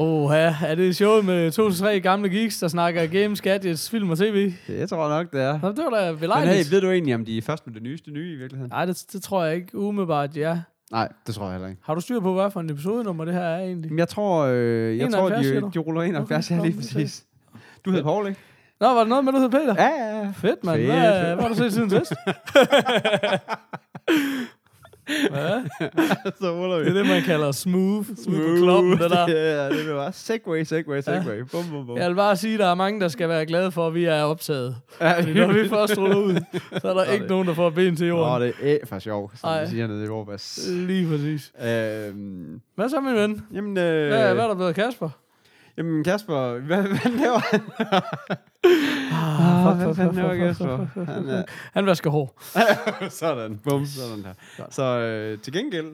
Åh, ja, er det showet med to til tre gamle geeks, der snakker games, gadgets, film og tv? Det tror jeg nok, det er. Nå, det var da Men hey, belejligt. ved du egentlig, om de er først med det nyeste nye i virkeligheden? Nej, det, det tror jeg ikke umiddelbart, ja. Nej, det tror jeg heller ikke. Har du styr på, hvad for en episodenummer det her er egentlig? Jeg tror, øh, jeg tror 71, siger de, de ruller 71, Okay, ja, lige præcis. Du hedder Paul, ikke? Nå, var det noget med, du hed Peter? Ja, ja, ja. Fedt, mand. Fedt, Hvad, hvad har du set siden sidst? Hvad? Så ruller vi. Det er det, man kalder smooth. Smooth på kloppen, det der. Ja, det er bare segway, segway, segway. Bum, bum, bum. Jeg vil bare sige, at der er mange, der skal være glade for, at vi er optaget. Ja, Fordi når vi først ruller ud, så er der er ikke det- nogen, der får ben til jorden. det er for sjov, som Ej. vi siger nede i Vorbas. Lige præcis. Øhm, Hvad så, min ven? jamen, øh, Hvad, hvad er der blevet Kasper? Jamen, Kasper, hvad, hvad laver han? Ah, hvad fanden laver Kasper? Han er, Han vasker hår. sådan, bum, sådan der. Så øh, til gengæld,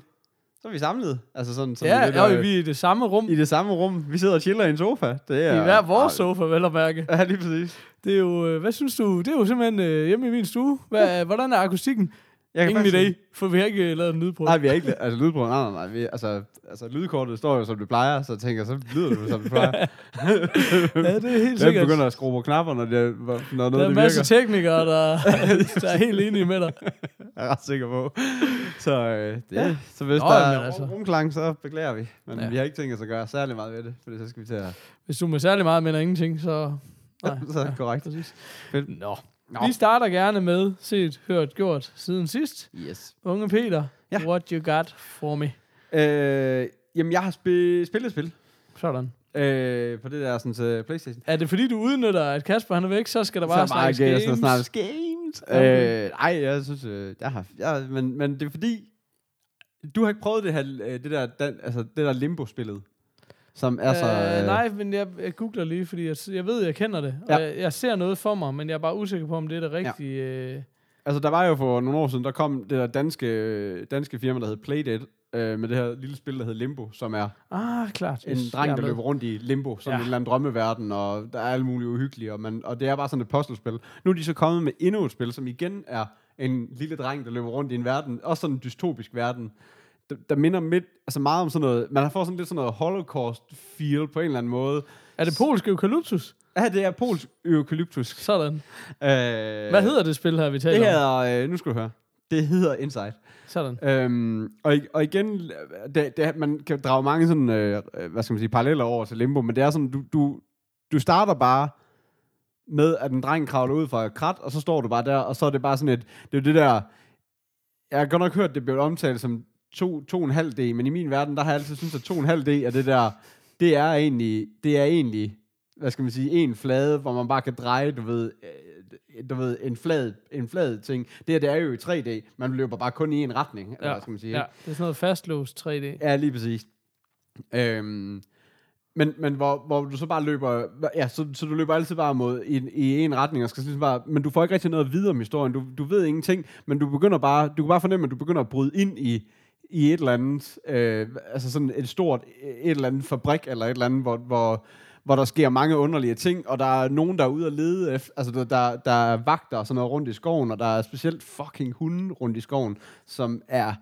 så er vi samlet. Altså sådan, sådan Ja, lidt, ja, øh, vi er i det samme rum. i det samme rum. Vi sidder og chiller i en sofa. Det er, I hver vores Ah, sofa, vel at mærke. Ja, lige præcis. Det er jo, øh, hvad synes du? Det er jo simpelthen øh, hjemme i min stue. Hvad, hvordan er akustikken? Jeg Ingen faktisk- idé, for vi har ikke øh, lavet en lydprøve. Nej, vi har ikke altså lydbrug. Nej, nej, nej. Vi, altså, altså, lydkortet står jo, som det plejer, så jeg tænker, så lyder det, som det plejer. Ja, det er helt sikkert. begynder at skrue på knapper, når, det, når noget Der er det en masse virker? teknikere, der, der er helt enige med dig. Jeg er ret sikker på. Så, øh, det, Ja. ja. så hvis Nå, der er altså. rumklang, så beklager vi. Men Ja. ja. vi har ikke tænkt os at gøre særlig meget ved det, for så skal vi til at... Hvis du med særlig meget mener ingenting, så... Nej, så er det korrekt. præcis. Fedt. Nå. Nå. Vi starter gerne med set, hørt, gjort siden sidst. Yes. Unge Peter, Ja. what you got for me? Øh, jamen, jeg har sp- spillet et spil Sådan. øh, på det der sådan, til Playstation. Er det fordi, du udnytter, at Kasper han er væk, så skal der bare så snakkes games? så snart games. Okay. Øh, ej, jeg synes, øh, jeg har... Jeg, men, men det er fordi, du har ikke prøvet det her, øh, det der, dan, altså, det der limbo-spillet, som er så... Øh, nej, men jeg, jeg googler lige, fordi jeg, jeg ved, jeg kender det. Ja. Og jeg, jeg ser noget for mig, men jeg er bare usikker på, om det er det rigtige. Ja. Øh, Altså, der var jo for nogle år siden, der kom det der danske, danske firma, der hed Playdead, øh, med det her lille spil, der hed Limbo, som er ah, klart. en Yes, dreng, er der løber rundt i limbo, sådan Ja. en eller anden drømmeverden, og der er alle mulige uhyggelige, og, man, og det er bare sådan et puzzlespil. Nu er de så kommet med endnu et spil, som igen er en lille dreng, der løber rundt i en verden, også sådan en dystopisk verden, der, der minder midt, altså meget om sådan noget, man får sådan lidt sådan noget holocaust-feel på en eller anden måde. Er det polsk eukalyptus? Ja, det er polsk eukalyptus. Sådan. Øh, Hvad hedder det spil her, vi taler det? om? hedder, øh, nu skal du høre, det hedder Inside. Sådan. Øhm, og, og igen, det, det, man kan drage mange sådan, øh, øh, hvad skal man sige, paralleller over til Limbo, men det er sådan, du, du, du starter bare med, at en dreng kravler ud fra et krat, og så står du bare der, og så er det bare sådan et, det er det der, jeg har godt nok hørt, det blev omtalt som 2,5D, men i min verden, der har jeg altid syntes, at 2,5D er det der, det er egentlig, det er egentlig, hvad skal man sige, en flade, hvor man bare kan dreje, du ved, øh, du ved, en flad, en flad ting. Det her, det er jo i 3D. Man løber bare kun i en retning, eller hvad skal man sige. ja, det er sådan noget fastlåst 3D. Ja, lige præcis. Øhm, men, men hvor, hvor du så bare løber, ja, så, så du løber altid bare mod i, i en retning, og skal sådan bare, men du får ikke rigtig noget at vide om historien, du, du ved ingenting, men du begynder bare, du kan bare fornemme, at du begynder at bryde ind i, i et eller andet, øh, altså sådan et stort, et eller andet fabrik, eller et eller andet, hvor, hvor, hvor der sker mange underlige ting, og der er nogen, der er ude at lede altså der, der, der er vagter og sådan noget rundt i skoven, og der er specielt fucking hunde rundt i skoven, som er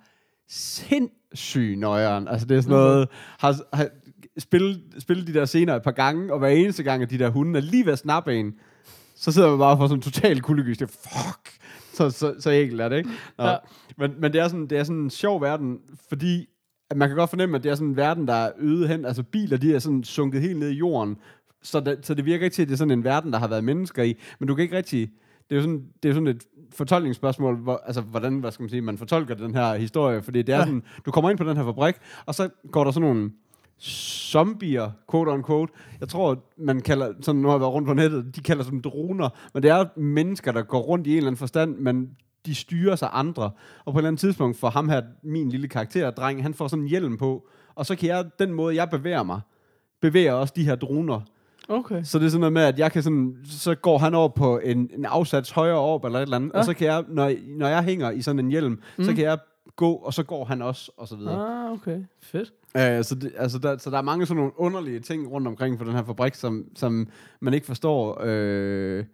sindssygt nøjeren. Altså det er sådan noget, har, har spillet, spillet de der scener et par gange, og hver eneste gang, at de der hunde er lige ved at snappe en, så sidder man bare for sådan en total kuldegys. Det er fuck. Så, så, så enkelt er det, ikke? Nå. Ja. Men, men det er sådan, det er sådan en sjov verden, fordi at man kan godt fornemme, at det er sådan en verden, der er øget hen. Altså biler, de er sådan sunket helt ned i jorden. Så det, så det virker ikke til, at det er sådan en verden, der har været mennesker i. Men du kan ikke rigtig... Det er jo sådan, det er sådan et fortolkningsspørgsmål, hvor, altså hvordan, hvad skal man sige, man fortolker den her historie, fordi det er Ja. sådan, du kommer ind på den her fabrik, og så går der sådan nogle zombier, quote on quote. Jeg tror, man kalder, sådan nu har jeg været rundt på nettet, de kalder dem droner, men det er mennesker, der går rundt i en eller anden forstand, men de styrer sig andre. Og på et eller andet tidspunkt får ham her, min lille karakter, dreng, han får sådan en hjelm på, og så kan jeg, den måde, jeg bevæger mig, bevæger også de her droner. Okay. Så det er sådan noget med, at jeg kan sådan, så går han over på en, en afsats højre op eller et eller andet. Ja. og så kan jeg, når, når jeg hænger i sådan en hjelm, mm. så kan jeg gå, og så går han også, og så videre. Ah, okay. Fedt. Uh, så, det, altså der, så der er mange sådan nogle underlige ting rundt omkring for den her fabrik, som, som man ikke forstår. Uh,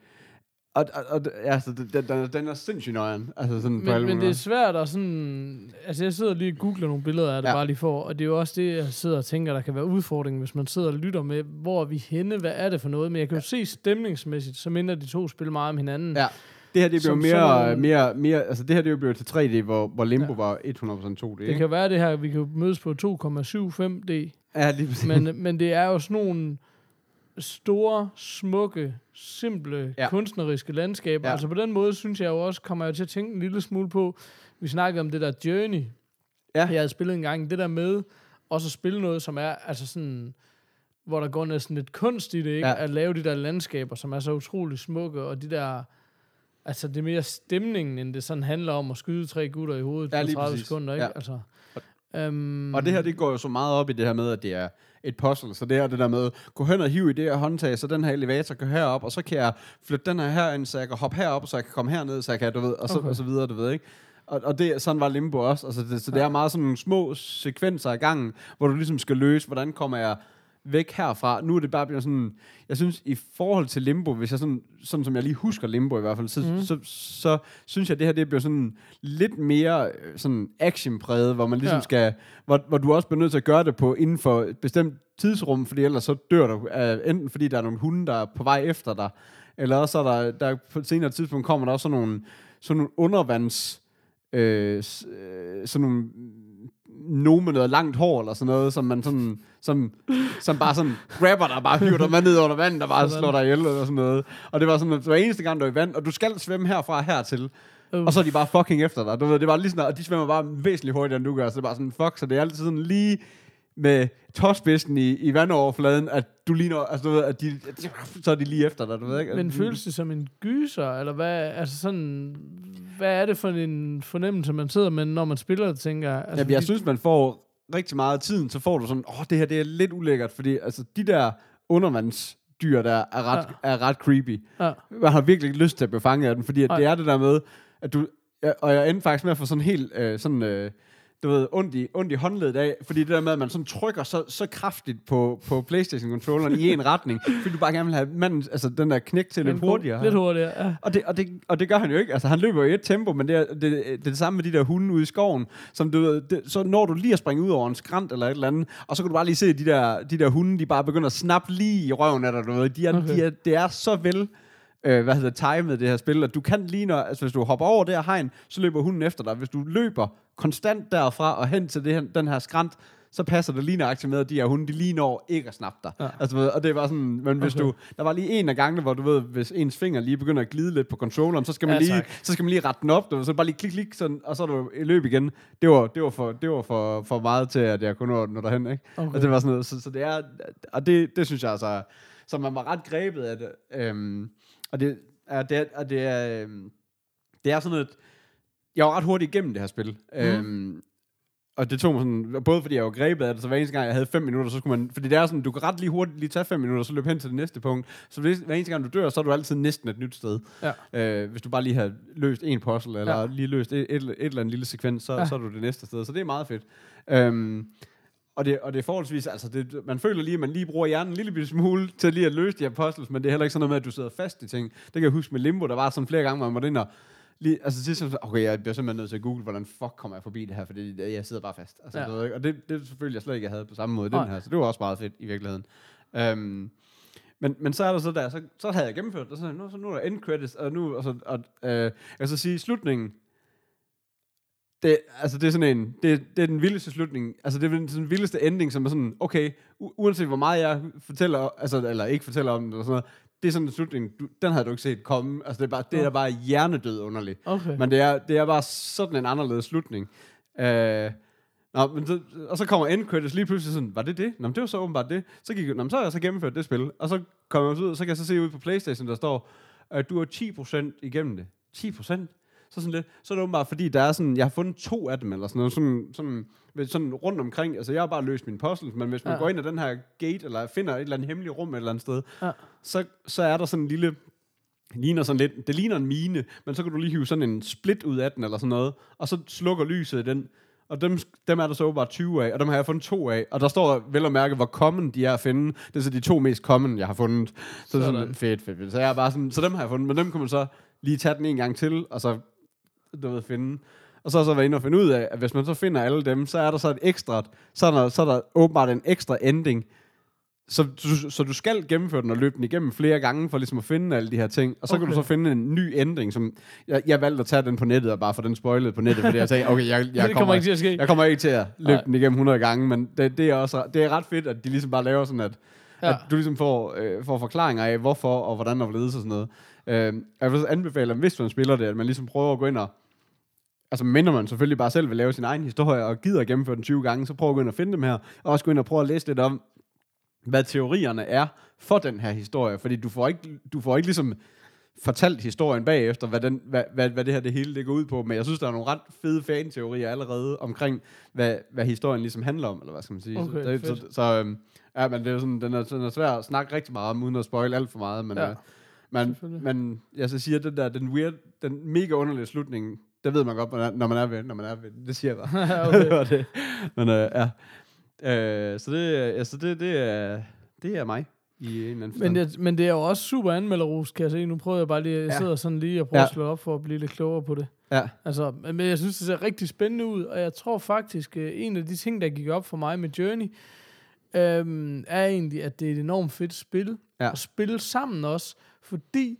og, og, og ja, så det, den, den, den er sindssygt nøjeren. Altså sådan Men, men det er svært at sådan... Altså, jeg sidder lige og googler nogle billeder af det, Ja. ja. bare lige for, og det er jo også det, jeg sidder og tænker, der kan være udfordringen, hvis man sidder og lytter med, hvor er vi henne, hvad er det for noget, men jeg kan jo se stemningsmæssigt, så minder de to spil meget om hinanden. Ja. Det her, det blev Som mere, nogle- mere, mere, altså det her, det blev til 3D, hvor, hvor Limbo ja. var 100% 2D. Det ikke? kan være det her, vi kan mødes på 2,75D, Ja, lige præcis. men, men det er jo sådan nogle store, smukke, simple, Ja. kunstneriske landskaber. Ja. Altså på den måde synes jeg jo også, kommer jeg til at tænke en lille smule på, vi snakkede om det der Journey, Ja. jeg havde spillet en gang, det der med også at spille noget, som er altså sådan, hvor der går næsten lidt kunst i det, ikke? Ja. At lave de der landskaber, som er så utrolig smukke, og de der, altså det er mere stemningen, end det sådan handler om at skyde tre gutter i hovedet Ja, på lige 30 præcis. sekunder, ikke? Ja. Altså, um, Og det her, det går jo så meget op i det her med, at det er et puzzle. Så det er det der med, gå hen og hive i det her håndtag, så den her elevator kan herop, og så kan jeg flytte den her herind, så jeg kan hoppe herop, så jeg kan komme herned, så jeg kan, du ved, og så, Okay. og så videre, du ved, ikke? Og, og det, sådan var Limbo også. Altså det, så det er meget sådan nogle små sekvenser i gangen, hvor du ligesom skal løse, hvordan kommer jeg væk herfra. Nu er det bare blevet sådan, jeg synes i forhold til Limbo, hvis jeg sådan, sådan som jeg lige husker Limbo i hvert fald, så, mm. så, så, synes jeg, det her det bliver sådan lidt mere øh, sådan actionpræget, hvor man ligesom ja. Skal, hvor, hvor du også bliver nødt til at gøre det på inden for et bestemt tidsrum, fordi ellers så dør du, øh, enten fordi der er nogle hunde, der er på vej efter dig, eller også er der, der på et senere tidspunkt kommer der også sådan nogle, sådan nogle undervands, øh, øh, sådan nogle nogen med noget langt hår, eller sådan noget, som man sådan, som, som bare sådan grabber dig, bare hiver dig med ned under vandet, og bare Sådan. slår dig ihjel, eller sådan noget. Og det var sådan, at det var eneste gang, du var i vand, og du skal svømme herfra hertil, Uh. og så er de bare fucking efter dig. Du ved, det var lige sådan, og de svømmer bare væsentligt hurtigere, end du gør, så det er bare sådan, fuck, så det er altid sådan lige med tåspidsen i, i vandoverfladen, at du ligner, altså du ved, at de, så er de lige efter dig, du ved ikke? Men føles det som en gyser, eller hvad, altså sådan, hvad er det for en fornemmelse, man sidder med, når man spiller tænker jeg? Altså, Jamen, jeg fordi- synes, man får rigtig meget af tiden, så får du sådan, åh, det her det er lidt ulækkert, fordi altså, de der undervandsdyr der er ret, ja. er ret creepy. Ja. Man har virkelig ikke lyst til at blive fanget af den, fordi at det er det der med, at du, ja, og jeg endte faktisk med at få sådan helt, øh, sådan, øh, du ved, ondt i, ondt i håndledet af, fordi det der med, at man sådan trykker så, så kraftigt på, på Playstation-controlleren i en retning, fordi du bare gerne vil have manden, altså den der knæk til lidt hurtigere. Lidt hurtigere, ja. Og det, og, det, og det gør han jo ikke. Altså, han løber jo i et tempo, men det er det, det, er det samme med de der hunde ude i skoven. Som du, ved, det, så når du lige at springe ud over en skrant eller et eller andet, og så kan du bare lige se, de der, de der hunde, de bare begynder at snappe lige i røven af dig. Du ved. De er. Okay. de er, det er så vel øh, hvad hedder timet det her spil, at du kan lige når, altså hvis du hopper over det her hegn, så løber hunden efter dig. Hvis du løber konstant derfra og hen til det her, den her skrant, så passer det lige nøjagtigt med, at de her hunde, de lige når ikke at snappe dig. Ja. Altså, og det var sådan, men hvis Okay. du, der var lige en af gangene, hvor du ved, hvis ens finger lige begynder at glide lidt på controlleren, så skal man, Ja, lige, tak. så skal man lige rette den op, du så bare lige klik, klik, sådan, og så er du i løb igen. Det var, det var, for, det var for, for meget til, at jeg kunne nå, nå derhen, ikke? Okay. Og det var sådan noget, så, så det er, og det, det synes jeg altså, så man var ret grebet af det. Øhm, og det, er, det, er, og det er, øhm, det er sådan noget, jeg var ret hurtigt igennem det her spil. Mm. Øhm, og det tog mig sådan, både fordi jeg var grebet af det, så hver eneste gang jeg havde fem minutter, så skulle man, fordi det er sådan, du kan ret lige hurtigt lige tage fem minutter, så løbe hen til det næste punkt. Så hvis, hver eneste gang du dør, så er du altid næsten et nyt sted. Ja. Øh, hvis du bare lige har løst en puzzle, eller Ja. lige løst et, et, et eller andet lille sekvens, så. Ja. så er du det næste sted. Så det er meget fedt. Øhm, og det, og det er forholdsvis, altså det, man føler lige, at man lige bruger hjernen en lille smule til lige at løse de her puzzles, men det er heller ikke sådan noget med, at du sidder fast i ting. Det kan jeg huske med Limbo, der var sådan flere gange, hvor man var inde og lige, altså sidst, okay, jeg bliver simpelthen nødt til at google, hvordan fuck kommer jeg forbi det her, fordi jeg sidder bare fast. Altså, Ja. og det, det selvfølgelig jeg slet ikke, jeg havde på samme måde den her, så det var også meget fedt i virkeligheden. Øhm, men, men så er der så der, så, så havde jeg gennemført det, så, nu, så nu er der end credits, og nu, og så, og, øh, jeg så sige, slutningen, det, altså det er sådan en, det, det er den vildeste slutning, altså det er den, den vildeste ending, som er sådan, okay, u- uanset hvor meget jeg fortæller, altså, eller ikke fortæller om det, eller sådan noget, det er sådan en slutning, du, den havde du ikke set komme, altså det er bare, det er bare hjernedød underligt. Okay. Men det er, det er bare sådan en anderledes slutning. Øh, nå, men så, og så kommer end credits lige pludselig sådan, var det det? Nå, men det var så åbenbart det. Så gik jeg, nå, men så har jeg så gennemført det spil. Og så kommer jeg så ud, og så kan jeg så se ud på Playstation, der står, at du er 10% igennem det. 10%? Så, sådan lidt, så er det åbenbart, fordi der er sådan, jeg har fundet to af dem, eller sådan noget, sådan, sådan, sådan rundt omkring. Altså, jeg har bare løst mine puzzles, men hvis man Ja. går ind ad den her gate, eller finder et eller andet hemmeligt rum et eller andet sted, Ja. så, så er der sådan en lille, ligner sådan lidt, det ligner en mine, men så kan du lige hive sådan en split ud af den, eller sådan noget, og så slukker lyset i den, og dem, dem er der så åbenbart 20 af, og dem har jeg fundet to af, og der står vel at mærke, hvor common de er at finde. Det er så de to mest common, jeg har fundet. Så er Sådan. sådan fedt, fedt, fedt. Så, jeg er bare sådan, så dem har jeg fundet, men dem kan man så lige tage den en gang til, og så du ved, finde. Og så har jeg så været inde og finde ud af, at hvis man så finder alle dem, så er der så et ekstra, så er der, så er der åbenbart en ekstra ending, så, så, så du skal gennemføre den og løbe den igennem flere gange, for ligesom at finde alle de her ting. Og så okay. kan du så finde en ny ændring, som... Jeg, jeg valgte at tage den på nettet, og bare få den spoilet på nettet, fordi jeg sagde, okay, jeg, jeg, kommer ikke til at ske. jeg kommer ikke til at løbe Nej. den igennem 100 gange, men det, det, er også det er ret fedt, at de ligesom bare laver sådan, at, Ja. at du ligesom får, øh, får forklaringer af, hvorfor og hvordan og hvorledes og sådan noget. Øh, jeg vil så anbefale, at hvis man spiller det, at man ligesom prøver at gå ind og Altså minder man selvfølgelig bare selv vil lave sin egen historie og gider at gennemføre den 20 gange, så prøv at gå ind og finde dem her, og også gå ind og prøve at læse lidt om, hvad teorierne er for den her historie, fordi du får ikke, du får ikke ligesom fortalt historien bagefter, hvad, den, hvad, hvad, hvad det her det hele det går ud på, men jeg synes, der er nogle ret fede fan-teorier allerede omkring, hvad, hvad historien ligesom handler om, eller hvad skal man sige. Okay, så, fedt. så, så øhm, ja, men det er jo sådan, den er, den er svær at snakke rigtig meget om, uden at spoil alt for meget, men, Ja, øh, men, selvfølgelig. men jeg så siger, den der, den weird, den mega underlige slutning, det ved man godt, når man er- når man er ved, når man er ved, det siger jeg bare. Okay. det. Men øh, ja, øh, så det, altså det, det er, det er mig i en eller anden Men det, men det er jo også super anmelderros, kan jeg se. Nu prøver jeg bare lige, jeg Ja. sidder sådan lige og prøver Ja. at slå op for at blive lidt klogere på det. Ja, Altså, men jeg synes, det ser rigtig spændende ud, og jeg tror faktisk, øh, en af de ting, der gik op for mig med Journey, øhm, er egentlig, at det er et enormt fedt spil. Ja. At spille sammen også, fordi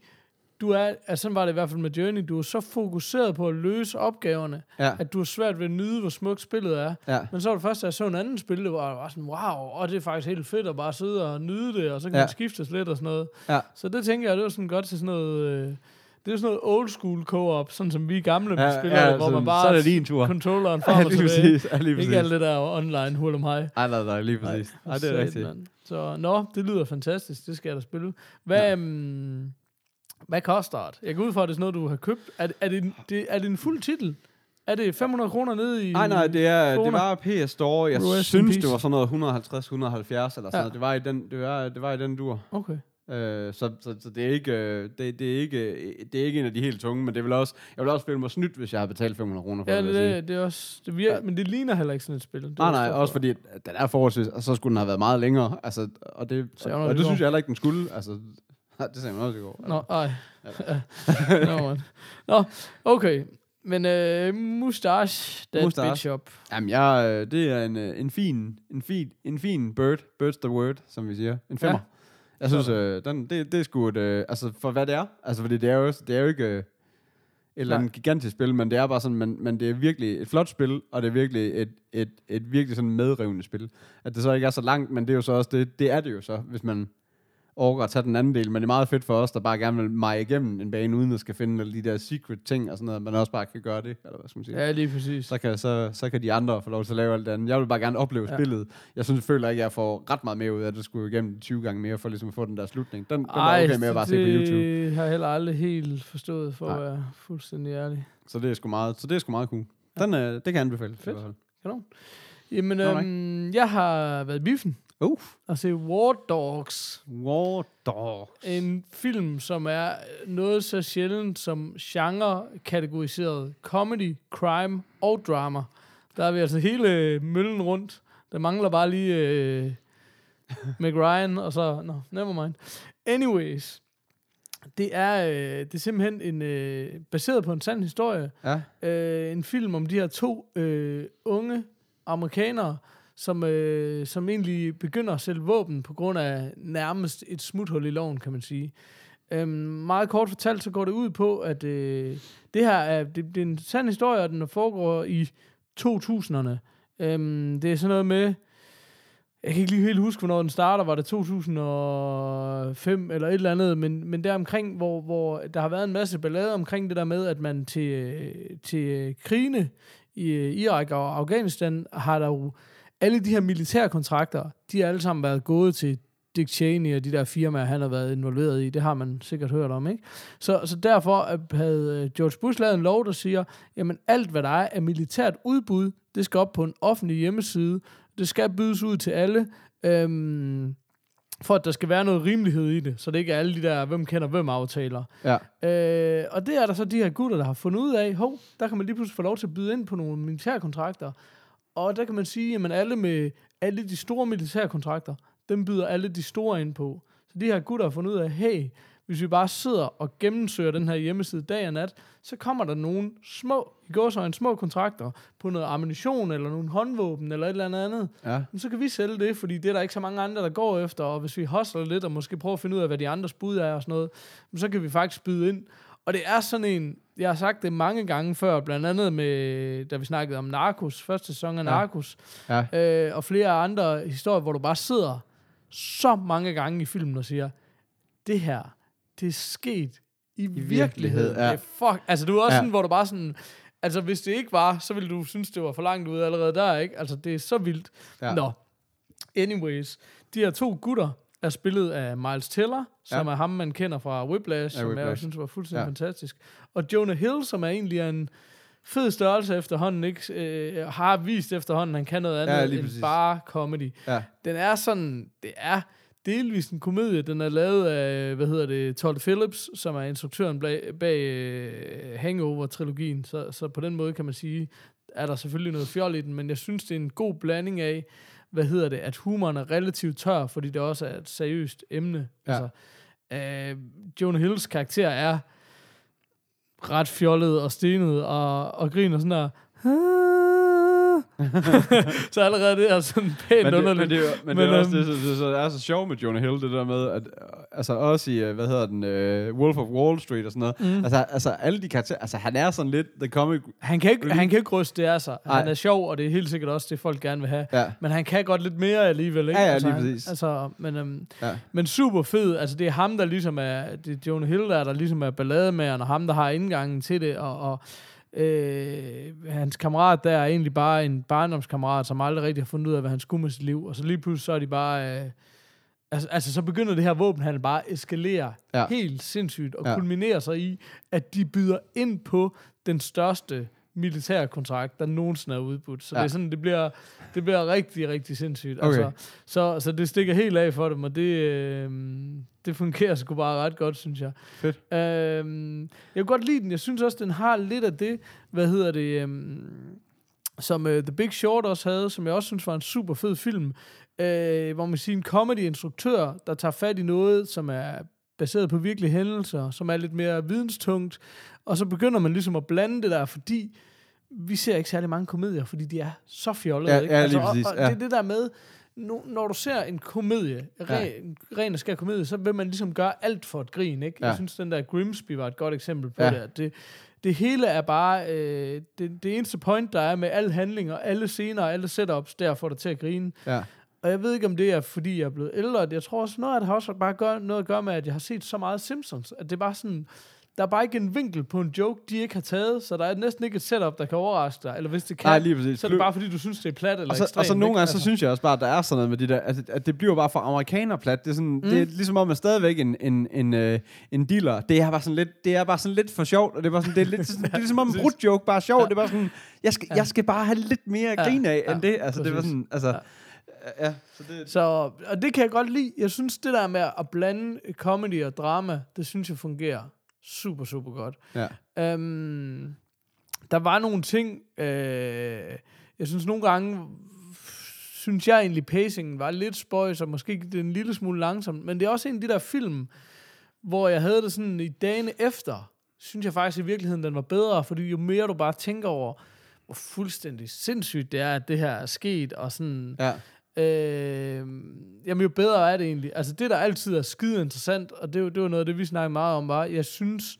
du er, altså sådan var det i hvert fald med Journey, du er så fokuseret på at løse opgaverne, ja, at du har svært ved at nyde, hvor smukt spillet er. ja, Men så var det første, jeg så en anden spil, det var, var sådan, wow, og det er faktisk helt fedt at bare sidde og nyde det, og så kan. Ja. man skiftes lidt og sådan noget. ja. Så det tænker jeg, det var sådan godt til sådan noget, øh, det er sådan noget old school co-op, sådan som vi gamle ja, spiller, ja det, hvor man bare så er det en tur. controlleren Ja, frem og lige tilbage. præcis. Ja, lige. Ikke alt det der online hul om hej. Nej, nej, nej, lige præcis. Nej, det er rigtigt. mand. Så nå, det lyder fantastisk, det skal jeg da spille. Hvad, um, hvad koster det? Jeg går ud fra, at det er sådan noget, du har købt. Er, er, det, det, er det en fuld titel? Er det 500 kroner nede i... Nej, nej, det, er, det var PS Store. Jeg Rest synes, det var sådan noget 150, 170 eller sådan Ja. noget. Det var i den, det var, det var i den dur. Okay. Øh, så, så, så det er ikke øh, det, det er ikke det er ikke en af de helt tunge, men det vil også jeg vil også føle mig snydt, hvis jeg havde betalt 500 kroner for Ja, det. sige. det, det er også... Det virker, Ja. Men det ligner heller ikke sådan et spil. Det Nej, nej, også fordi at den er forholdsvis, og så skulle den have været meget længere. Altså, og det, Sagde og, og det synes jeg heller ikke, den skulle. Altså, det sagde man også i går. Nå, ej. Nå, man. Nå, okay. Men øh, Mustache, that Mustache. bitch up. Jamen, jeg, øh, det er en, øh, en fin, en fin, en fin bird. Bird's the word, som vi siger. En femmer. Ja. Jeg synes, øh, den, det, det er sgu et, øh, altså for hvad det er. Altså, fordi det er jo, det er jo ikke øh, et eller andet gigantisk spil, men det er bare sådan, men, men det er virkelig et flot spil, og det er virkelig et, et, et virkelig sådan medrivende spil. At det så ikke er så langt, men det er jo så også, det, det er det jo så, hvis man overgår at tage den anden del, men det er meget fedt for os, der bare gerne vil meje igennem en bane, uden at skal finde alle de der secret ting og sådan noget, at man også bare kan gøre det, eller hvad skal man sige. Ja, lige præcis. Så kan, så, så kan de andre få lov til at lave alt det andet. Jeg vil bare gerne opleve Ja. ja. spillet. Jeg synes, jeg føler ikke, at jeg får ret meget mere ud af det. skulle igennem 20 gange mere, for ligesom at få den der slutning. Den, den er okay med at bare se på YouTube. det har jeg heller aldrig helt forstået, for Nej. at være fuldstændig ærlig. Så det er sgu meget, så det er sgu meget cool. Den, øh, det kan jeg anbefale. Fedt. i hvert fald. Kanon. Jamen, øhm, jeg har været i biffen Uh, og se War Dogs. War Dog. En film, som er noget så sjældent som genre-kategoriseret comedy, crime og drama. Der er vi altså hele møllen rundt. Der mangler bare lige øh, McRyan, og så... Nå, never mind. Anyways. Det er, øh, det er simpelthen en, øh, baseret på en sand historie. Ja. Øh, en film om de her to øh, unge amerikanere, som, øh, som egentlig begynder at sælge våben på grund af nærmest et smuthul i loven, kan man sige. Øhm, meget kort fortalt, så går det ud på, at øh, det her er, det, det er en sand historie, og den foregår i 2000'erne. Øhm, det er sådan noget med, jeg kan ikke lige helt huske, hvornår den starter, var det 2005 eller et eller andet, men, men der omkring, hvor, hvor der har været en masse ballade omkring det der med, at man til, øh, til krigene i øh, Irak og Afghanistan har der jo alle de her militærkontrakter, de har alle sammen været gået til Dick Cheney og de der firmaer, han har været involveret i. Det har man sikkert hørt om, ikke? Så, så derfor øh, havde øh, George Bush lavet en lov, der siger, jamen alt, hvad der er af militært udbud, det skal op på en offentlig hjemmeside. Det skal bydes ud til alle. Øhm, for at der skal være noget rimelighed i det, så det ikke er alle de der, hvem kender hvem aftaler. Ja. Øh, og det er der så de her gutter, der har fundet ud af, hov, der kan man lige pludselig få lov til at byde ind på nogle militærkontrakter. Og der kan man sige, at alle med alle de store militærkontrakter, dem byder alle de store ind på. Så de her gutter har fundet ud af, hey, hvis vi bare sidder og gennemsøger den her hjemmeside dag og nat, så kommer der nogle små, i går så en små kontrakter på noget ammunition eller nogle håndvåben eller et eller andet andet. Ja. Men så kan vi sælge det, fordi det er der ikke så mange andre, der går efter, og hvis vi hostler lidt og måske prøver at finde ud af, hvad de andres bud er og sådan noget, så kan vi faktisk byde ind. Og det er sådan en, jeg har sagt det mange gange før, blandt andet med, da vi snakkede om Narcos, første sæson af Ja. Narcos, Ja. øh, og flere andre historier, hvor du bare sidder så mange gange i filmen og siger, det her, det er sket i, I virkelighed, virkeligheden. ja. Ja. Er fuck, altså du er også Ja. ja. sådan, hvor du bare sådan, altså hvis det ikke var, så ville du synes, det var for langt ude allerede der, ikke? Altså det er så vildt. Ja. Ja. Nå, anyways, de her to gutter er spillet af Miles Teller, som Ja. er ham, man kender fra Whiplash, Ja, som jeg Whiplash. synes var fuldstændig Ja. fantastisk. Og Jonah Hill, som er egentlig en fed størrelse efterhånden, ikke? Øh, har vist efterhånden, han kan noget andet Ja, end præcis. bare comedy. Ja. Den er sådan, det er delvis en komedie. Den er lavet af, hvad hedder det, Todd Phillips, som er instruktøren bag, bag uh, Hangover-trilogien. Så, så på den måde kan man sige, er der selvfølgelig noget fjol i den, men jeg synes, det er en god blanding af, hvad hedder det, at humoren er relativt tør, fordi det også er et seriøst emne. Ja. Altså, Øh, Jonah Hills karakter er ret fjollet og stenet og, og griner sådan der. så allerede det er sådan pænt Men det, underligt. men det, er men, Men, det er også øhm, det, så, det, så er så sjovt med Jonah Hill, det der med, at altså også i, øh, hvad hedder den, uh, Wolf of Wall Street og sådan noget, mm. altså, altså alle de karakterer, altså han er sådan lidt the comic, Han kan, ikke, Relief. han kan ikke ryste det af sig. Han Nej. er sjov, og det er helt sikkert også det, folk gerne vil have. ja, Men han kan godt lidt mere alligevel, ikke? Ja, ja, altså, lige han- præcis. Altså, men, øhm, ja, men super fed. Altså, det er ham, der ligesom er... Det er Jonah Hill, der, der ligesom er ballademageren, og ham, der har indgangen til det, og... og Øh, hans kammerat der er egentlig bare en barndomskammerat, som aldrig rigtig har fundet ud af, hvad han skulle med sit liv. Og så lige pludselig så er de bare... Øh, altså, altså, så begynder det her våbenhandel bare at eskalere Ja. helt sindssygt, og ja. kulminerer sig i, at de byder ind på den største militære kontrakt, der nogensinde er udbudt. Så Ja. det, er sådan, det, bliver, det bliver rigtig, rigtig sindssygt. Okay. Altså, så, så det stikker helt af for dem, og det, øh, det fungerer sgu bare ret godt, synes jeg. Fedt. Øh, jeg kan godt lide den. Jeg synes også, den har lidt af det, hvad hedder det, øh, som uh, The Big Short også havde, som jeg også synes var en super fed film, øh, hvor man siger en comedy-instruktør, der tager fat i noget, som er baseret på virkelige hændelser, som er lidt mere videnstungt, og så begynder man ligesom at blande det der, fordi vi ser ikke særlig mange komedier, fordi de er så fjollede. Ja, ikke? ja, og, præcis, og ja. det er det der med, nu, når du ser en komedie, ren, ren og skær komedie, så vil man ligesom gøre alt for et grin, ikke? Ja. Jeg synes, den der Grimsby var et godt eksempel på Ja. det. det. Det hele er bare, øh, det, det eneste point, der er med alle handlinger, alle scener og alle setups, der får dig til at grine. ja, Og jeg ved ikke, om det er, fordi jeg er blevet ældre. Jeg tror også, noget af det har også bare gør, noget at gøre med, at jeg har set så meget Simpsons. At det er bare sådan, der er bare ikke en vinkel på en joke, de ikke har taget, så der er næsten ikke et setup, der kan overraske dig. Eller hvis det kan, Nej, lige præcis. så er det bare, fordi du synes, det er plat eller og så, ekstremt. og så nogle gange, så Altså. synes jeg også bare, at der er sådan noget med de der, at, at det bliver bare for amerikanerplat. Det er, sådan, mm. det er ligesom om, at stadigvæk en, en, en, øh, en dealer, det er bare sådan lidt, det er bare sådan lidt for sjovt, og det er, bare sådan, det er, lidt, det er ligesom om en brudt joke, bare sjov. Det er bare sådan, jeg skal, jeg skal bare have lidt mere Ja, grin af, end ja, det. Altså, det var præcis. sådan, altså, Ja. Ja, så det, Så, og det kan jeg godt lide. Jeg synes, det der med at blande comedy og drama, det synes jeg fungerer super, super godt. ja. Øhm, der var nogle ting, øh, jeg synes nogle gange, synes jeg egentlig, pacingen var lidt spøjs, og måske gik det en lille smule langsomt, men det er også en af de der film, hvor jeg havde det sådan i dagene efter, synes jeg faktisk i virkeligheden, den var bedre, fordi jo mere du bare tænker over, hvor fuldstændig sindssygt det er, at det her er sket, og sådan, ja. Øh, jamen jo bedre er det egentlig. Altså det, der altid er skide interessant, og det, det var noget af det, vi snakkede meget om, var, jeg synes,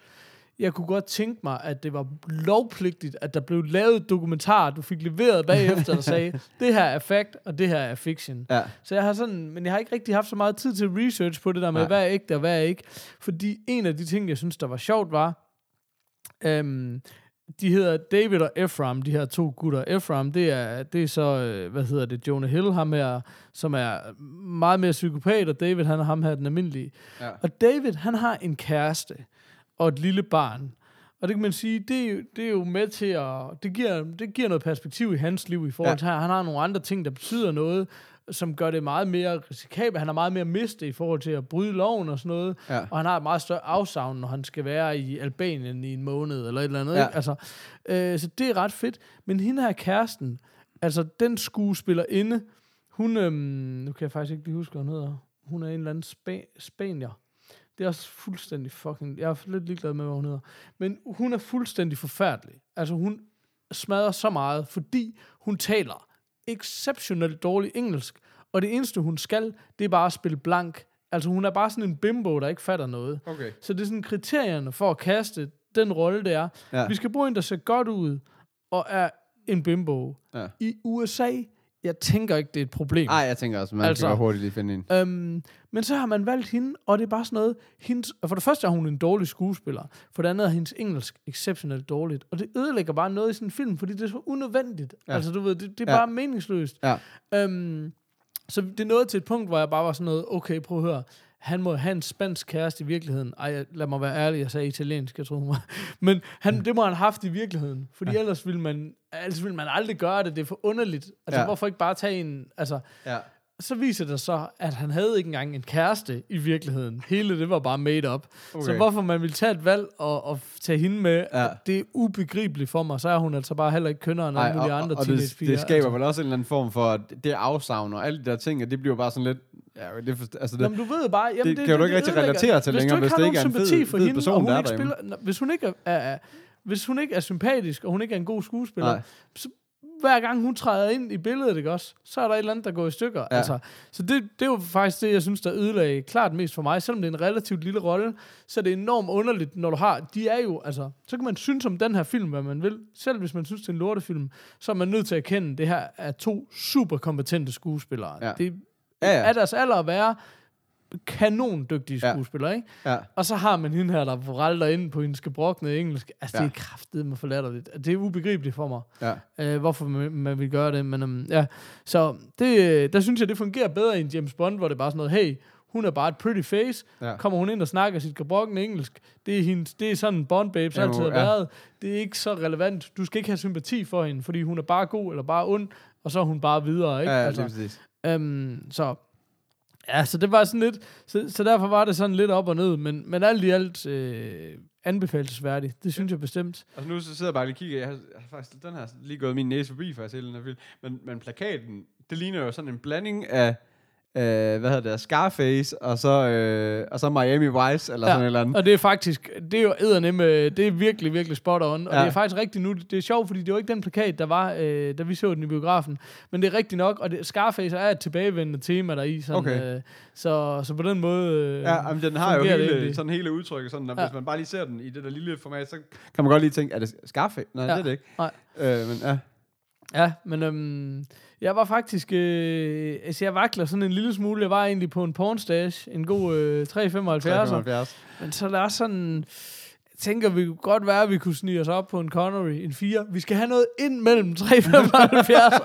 jeg kunne godt tænke mig, at det var lovpligtigt, at der blev lavet dokumentar, du fik leveret bagefter, der sagde, det her er fact, og det her er fiction. Ja. Så jeg har sådan, men jeg har ikke rigtig haft så meget tid til research på det der med, Nej. hvad er ægte og hvad er ikke. Fordi en af de ting, jeg synes, der var sjovt, var, øhm, de hedder David og Ephraim, de her to gutter. Ephraim, det er, det er så, øh, hvad hedder det, Jonah Hill, ham her, som er meget mere psykopat, og David, han er ham her, den almindelige. Ja. Og David, han har en kæreste og et lille barn. Og det kan man sige, det er det er jo med til at... Det giver, det giver noget perspektiv i hans liv i forhold til, ja. han har nogle andre ting, der betyder noget, som gør det meget mere risikabelt. Han har meget mere mistet i forhold til at bryde loven og sådan noget. Ja. Og han har et meget større afsavn, når han skal være i Albanien i en måned eller et eller andet. Ja. Ikke? Altså, øh, så det er ret fedt. Men hende her kæresten, altså den skuespillerinde, hun, øhm, nu kan jeg faktisk ikke lige huske, hvad hun hedder. Hun er en eller anden spa- spanier. Det er også fuldstændig fucking... Jeg er lidt ligeglad med, hvad hun hedder. Men hun er fuldstændig forfærdelig. Altså, hun smadrer så meget, fordi hun taler exceptionelt dårligt engelsk. Og det eneste, hun skal, det er bare at spille blank. Altså, hun er bare sådan en bimbo, der ikke fatter noget. Okay. Så det er sådan kriterierne for at kaste den rolle, det er. Ja. Vi skal bruge en, der ser godt ud, og er en bimbo. Ja. I USA, jeg tænker ikke, det er et problem. Ej, jeg tænker også, man altså, kan hurtigt lige finde en. Øhm, men så har man valgt hende, og det er bare sådan noget, hendes, for det første er hun en dårlig skuespiller, for det andet er hendes engelsk exceptionelt dårligt, og det ødelægger bare noget i sådan en film, fordi det er så unødvendigt. Ja. Altså du ved, det, det er Ja. bare meningsløst. Ja. Øhm, så det noget til et punkt, hvor jeg bare var sådan noget, okay, prøv at høre, han må have en spansk kæreste i virkeligheden. Ej, lad mig være ærlig, jeg sagde italiensk, jeg tror hun var. Men han, det må han have haft i virkeligheden. Fordi ja. ellers ville man, ellers ville man aldrig gøre det. Det er for underligt. Altså, ja. hvorfor ikke bare tage en... Altså, Ja. Så viser det så, at han havde ikke engang en kæreste i virkeligheden. Hele det var bare made up. Okay. Så hvorfor man vil tage et valg og, og tage hende med, Ja. det er ubegribeligt for mig. Så er hun altså bare heller ikke kønnere end alle og, andre og det, teenagepiger. det skaber altså. vel også en eller anden form for, at det afsavn og alle de der ting, at det bliver bare sådan lidt... Ja, det, for, altså det, Jamen, du ved bare... Jamen, det kan du ikke rigtig relatere til længere, du hvis det ikke er en fed- for fed hende, person, og hun der er spiller, hvis hun ikke er, er, hvis hun ikke er sympatisk, og hun ikke er en god skuespiller, Nej. så hver gang hun træder ind i billedet, ikke også, så er der et eller andet, der går i stykker. Ja. Altså, så det, det er jo faktisk det, jeg synes, der ødelagde klart mest for mig. Selvom det er en relativt lille rolle, så er det enormt underligt, når du har... De er jo, altså... Så kan man synes om den her film, hvad man vil. Selv hvis man synes, det er en lortefilm, så er man nødt til at erkende, at det her er to super kompetente skuespillere. Ja. Det Ja, ja. er deres alder at være kanon dygtige Ja. skuespillere, ikke? ja. Og så har man hende her, der forælder ind på hendes gebrokne engelsk. Altså, Ja. det er kraftet med forlatterligt. Det er ubegribeligt for mig, ja. øh, hvorfor man, man vil gøre det. Men um, ja, så det, der synes jeg, det fungerer bedre end James Bond, hvor det er bare sådan noget, hey, hun er bare et pretty face. Ja. Kommer hun ind og snakker sit gebrokne engelsk. Det er, hendes, det er sådan Bond babes Jamen, altid har ja. været. Det er ikke så relevant. Du skal ikke have sympati for hende, fordi hun er bare god eller bare ond, og så er hun bare videre, ikke? Ja, ja, altså, lige præcis. Øhm, så ja, så det var sådan lidt, så, så derfor var det sådan lidt op og ned, men, men alt i alt øh, anbefalesværdigt. Det synes jeg bestemt. Altså nu så sidder jeg bare lige og kigger, jeg har, jeg har faktisk, den her lige gået min næse forbi, faktisk, hele den her film. Men, men plakaten, det ligner jo sådan en blanding af, øh, hvad hedder det, Scarface, og så, øh, og så Miami Vice, eller ja. sådan et eller andet. Og det er faktisk, det er jo eddernem, øh, det er virkelig, virkelig spot on. Og Ja. det er faktisk rigtigt nu, det er sjovt, fordi det var ikke den plakat, der var, øh, da vi så den i biografen. Men det er rigtigt nok, og det, Scarface er et tilbagevendende tema der i. Sådan, Okay. øh, så, så på den måde øh, Ja, men den har jo hele, egentlig. sådan hele udtrykket, sådan, at Ja. hvis man bare lige ser den i det der lille format, så kan man godt lige tænke, er det Scarface? Nej. Ja. det er det ikke. Nej. Øh, men ja, Ja, men øhm, jeg var faktisk... Øh, altså, jeg vakler sådan en lille smule. Jeg var egentlig på en pornstash, en god øh, 3,75. 375. Men så er der sådan... tænker, vi kunne godt være, at vi kunne snige os op på en Connery, en 4. Vi skal have noget ind mellem 3,75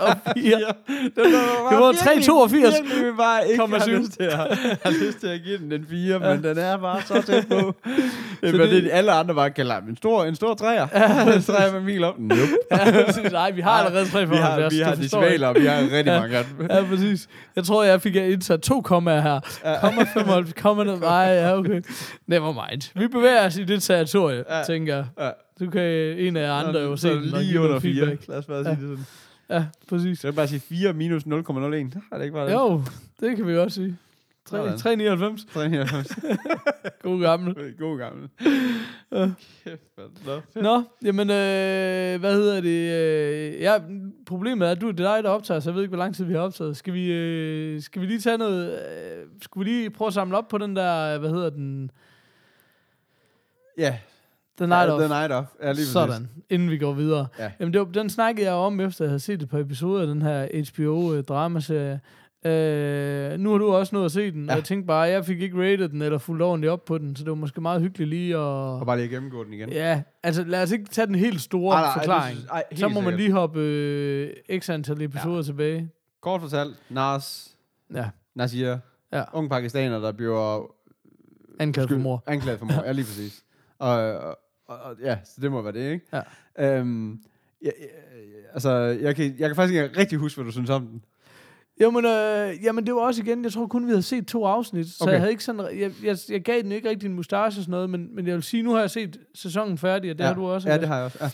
og 4. Det var 3,82. Virkelig bare ikke Komma har syv. lyst, til at, har lyst til at give den en 4, ja. men den er bare så tæt på. det, Så det- det, alle andre bare kalder en stor, en stor træer. en træer med mil op. Nope. ja, præcis. Nej, vi har allerede 3,75. Vi har, vi har decimaler, og vi har rigtig Ja. mange. Ja, præcis. Jeg tror, jeg fik indsat to kommaer her. Komma 95, komma. Nej, ja, okay. Never mind. Vi bevæger os i det territorie, Ja. ja. tænker jeg. Ja. Du kan en af andre jo se den lige under noget 4. feedback. Lad os bare sige Ja. det sådan. Ja, præcis. Så jeg bare sige 4 minus 0,01. Har det ikke bare det? Jo, det kan vi godt sige. Tre- Sådan. 399. 399. God gammel. God gammel. Kæft, mand. Nå. Nå, jamen, øh, hvad hedder det? Øh, ja, problemet er, at du, det er dig, der optager, så jeg ved ikke, hvor lang tid vi har optaget. Skal vi, øh, skal vi lige tage noget... Øh, skal vi lige prøve at samle op på den der, hvad hedder den? Ja, The Night ja, of. The Night Of. Ja, lige præcis. Sådan, inden vi går videre. Ja. Jamen, det var, den snakkede jeg om, efter jeg havde set et par episoder af den her HBO-dramaserie. Øh, nu har du også nået at se den, ja. Og jeg tænkte bare, jeg fik ikke rated den, eller fuldt ordentligt op på den, så det var måske meget hyggeligt lige at... Og bare lige gennemgå den igen. Ja, altså lad os ikke tage den helt store Ej, nej, ej, forklaring. ej, helt så må man sikkert. lige hoppe øh, x antal episoder ja. tilbage. Kort fortalt, Nas, Ja, Nasir, Ja. ung pakistaner, der bliver anklaget for mor. Anklaget for mor, ja lige præcis. Og, og, og, og, ja, så det må være det, ikke? Ja. Øhm, ja, ja, altså, jeg kan, jeg kan faktisk ikke rigtig huske, hvad du synes om den. Jamen, øh, jamen, det var også igen, jeg tror kun, vi havde set to afsnit, så Okay. jeg havde ikke sådan, jeg, jeg, jeg gav den ikke rigtig en mustache og sådan noget, men, men jeg vil sige, nu har jeg set sæsonen færdig, og det ja. har du også. Ja, det har jeg også. Ja.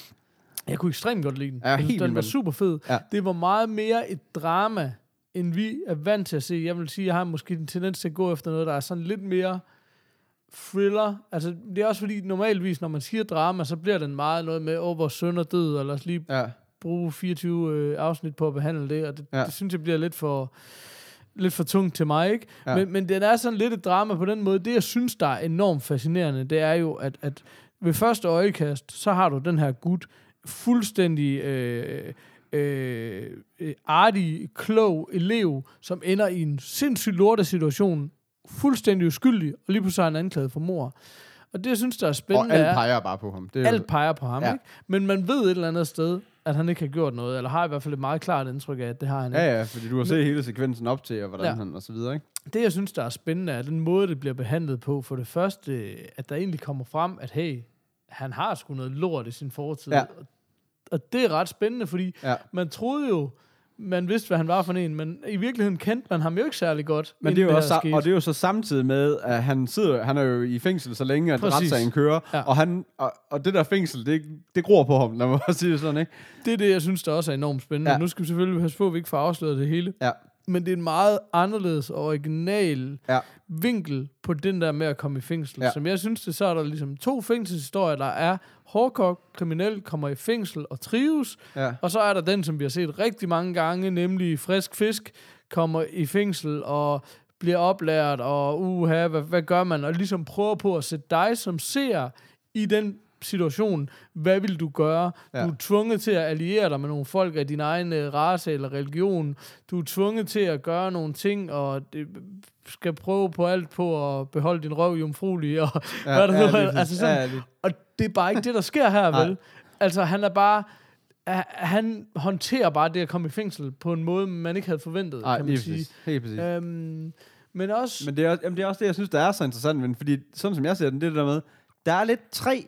Jeg kunne ekstremt godt lide den. Ja, Jeg synes, den var super fed. Ja. Det var meget mere et drama, end vi er vant til at se. Jeg vil sige, jeg har måske en tendens til at gå efter noget, der er sådan lidt mere thriller. Altså, det er også fordi, normalvis, når man siger drama, så bliver den meget noget med, åh, hvor søn er død, og lad os lige Ja. bruge 24 øh, afsnit på at behandle det, og det, ja. Det synes jeg bliver lidt for lidt for tungt til mig, ikke? Ja. Men, men den er sådan lidt et drama på den måde. Det, jeg synes, der er enormt fascinerende, det er jo, at, at ved første øjekast, så har du den her gut, fuldstændig øh, øh, øh, artig, klog elev, som ender i en sindssygt lorte situation, fuldstændig uskyldig, og lige pludselig er han anklaget for mor. Og det, jeg synes, der er Og spændende, alt er, peger bare på ham. Det er alt peger på ham, ja. Ikke? Men man ved et eller andet sted, at han ikke har gjort noget, eller har i hvert fald et meget klart indtryk af, at det har han ikke. Ja, ja, fordi du har set hele sekvensen op til, og hvordan Ja. han og så videre, ikke? Det, jeg synes, der er spændende, er den måde, det bliver behandlet på. For det første, at der egentlig kommer frem, at hey, han har sgu noget lort i sin fortid. Ja. Og, og det er ret spændende, fordi Ja. man troede jo, man vidste, hvad han var for en, men i virkeligheden kendte man ham jo ikke særlig godt. Men det er jo inden også, sa- og det er jo så samtidig med, at han sidder, han er jo i fængsel så længe, at Præcis. retssagen kører, Ja. og, han, og, og det der fængsel, det, det gror på ham, lad mig bare sige det sådan, ikke? det er det, jeg synes, der også er enormt spændende. Ja. Nu skal vi selvfølgelig passe på, at vi ikke får afsløret det hele. Ja. Men det er en meget anderledes og original Ja. vinkel på den der med at komme i fængsel. Ja. Som jeg synes det, så er der ligesom to fængselshistorier. Der er hårdkok, kriminel, kommer i fængsel og trives. Ja. Og så er der den, som vi har set rigtig mange gange, nemlig frisk fisk, kommer i fængsel og bliver oplært, og uha, hvad, hvad gør man? Og ligesom prøver på at sætte dig som ser i den situation, hvad vil du gøre? Ja. Du er tvunget til at alliere dig med nogle folk af din egen øh, race eller religion. Du er tvunget til at gøre nogle ting, og det skal prøve på alt på at beholde din røv jomfruelig, og Ja, hvad der ja, nu. Altså sådan, Ja, og det er bare ikke det, der sker her, vel? Altså, han er bare... Han håndterer bare det at komme i fængsel på en måde, man ikke havde forventet, Nej, kan man sige. præcis. Helt præcis. Øhm, men også... Men det er, også- jamen, det er også det, jeg synes, der er så interessant, men fordi sådan som jeg ser den, det er det der med, der er lidt tre